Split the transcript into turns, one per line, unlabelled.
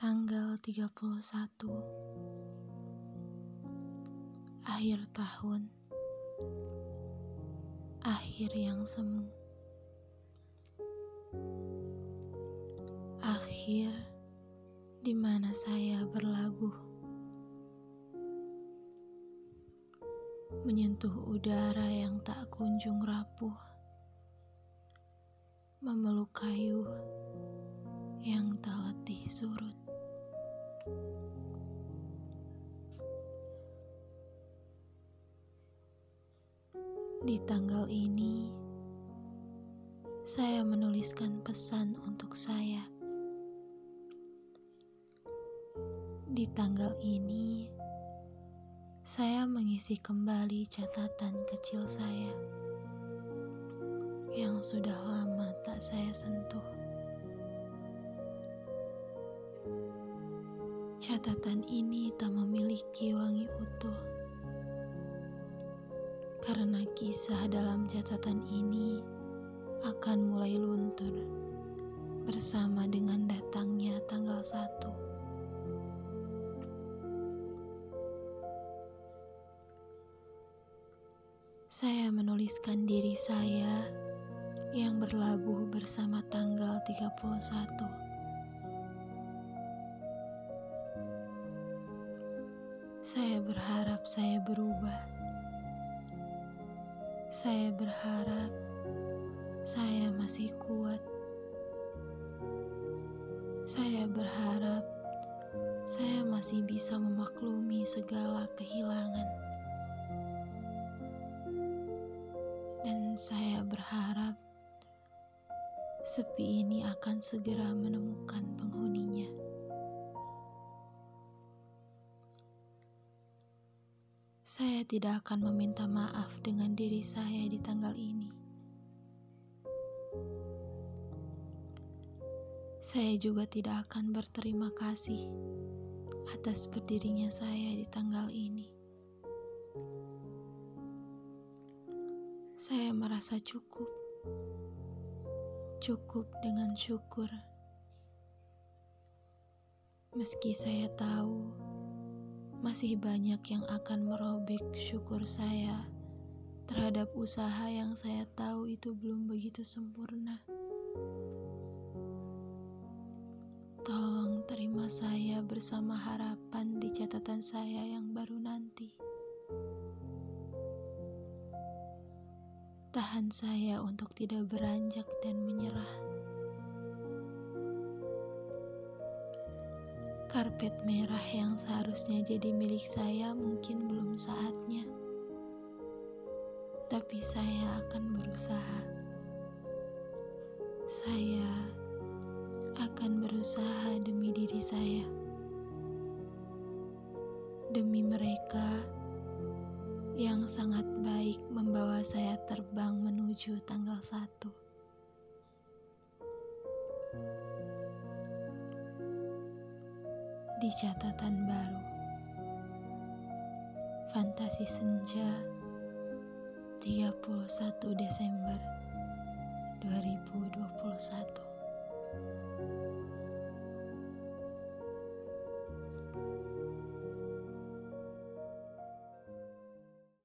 Tanggal 31 Akhir tahun. Akhir yang semu. Akhir di mana saya berlabuh. Menyentuh udara yang tak kunjung rapuh. Memeluk kayu yang tak letih surut. Di tanggal ini, saya menuliskan pesan untuk saya. Di tanggal ini, saya mengisi kembali catatan kecil saya yang sudah lama tak saya sentuh. Catatan ini tak memiliki wangi utuh karena kisah dalam catatan ini akan mulai luntur bersama dengan datangnya tanggal 1. Saya menuliskan diri saya yang berlabuh bersama tanggal 31. Saya berharap saya berubah saya berharap saya masih kuat. Saya berharap saya masih bisa memaklumi segala kehilangan. Dan saya berharap sepi ini akan segera menemukan penghuninya. Saya tidak akan meminta maaf dengan diri saya di tanggal ini. Saya juga tidak akan berterima kasih atas berdirinya saya di tanggal ini. Saya merasa cukup, cukup dengan syukur, meski saya tahu masih banyak yang akan merobek syukur saya terhadap usaha yang saya tahu itu belum begitu sempurna. Tolong terima saya bersama harapan di catatan saya yang baru nanti. Tahan saya untuk tidak beranjak dan menyerah. Karpet merah yang seharusnya jadi milik saya mungkin belum saatnya. Tapi saya akan berusaha. Saya akan berusaha demi diri saya. Demi mereka yang sangat baik membawa saya terbang menuju tanggal 1. Di catatan baru. Fantasi Senja 31 Desember 2021